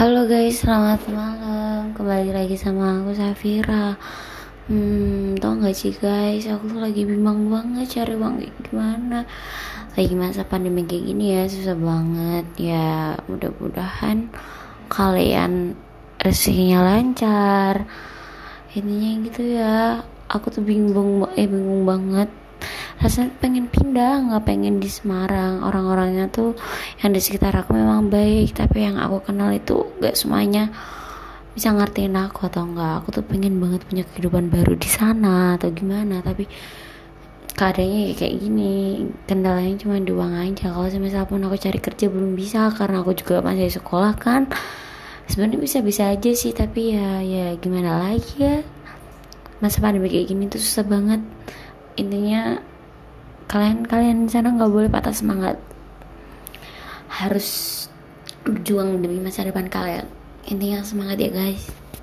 Halo guys, selamat malam. Kembali lagi sama aku Safira. Hmm, tau gak sih guys, aku tuh lagi bimbang banget cari uang kayak gimana. Lagi masa pandemi kayak gini ya, susah banget. Ya, mudah-mudahan kalian rezekinya lancar. Intinya gitu ya. Aku tuh bingung, eh bingung banget rasanya pengen pindah nggak pengen di Semarang orang-orangnya tuh yang di sekitar aku memang baik tapi yang aku kenal itu gak semuanya bisa ngertiin aku atau enggak aku tuh pengen banget punya kehidupan baru di sana atau gimana tapi keadaannya kayak gini. Kendalanya cuma di uang aja. Kalau misalnya pun aku cari kerja belum bisa karena aku juga masih sekolah kan sebenarnya bisa-bisa aja sih tapi ya ya gimana lagi ya? Masa pandemi kayak gini tuh susah banget. Intinya kalian kalian sana nggak boleh patah semangat. Harus berjuang demi masa depan kalian. Intinya semangat ya guys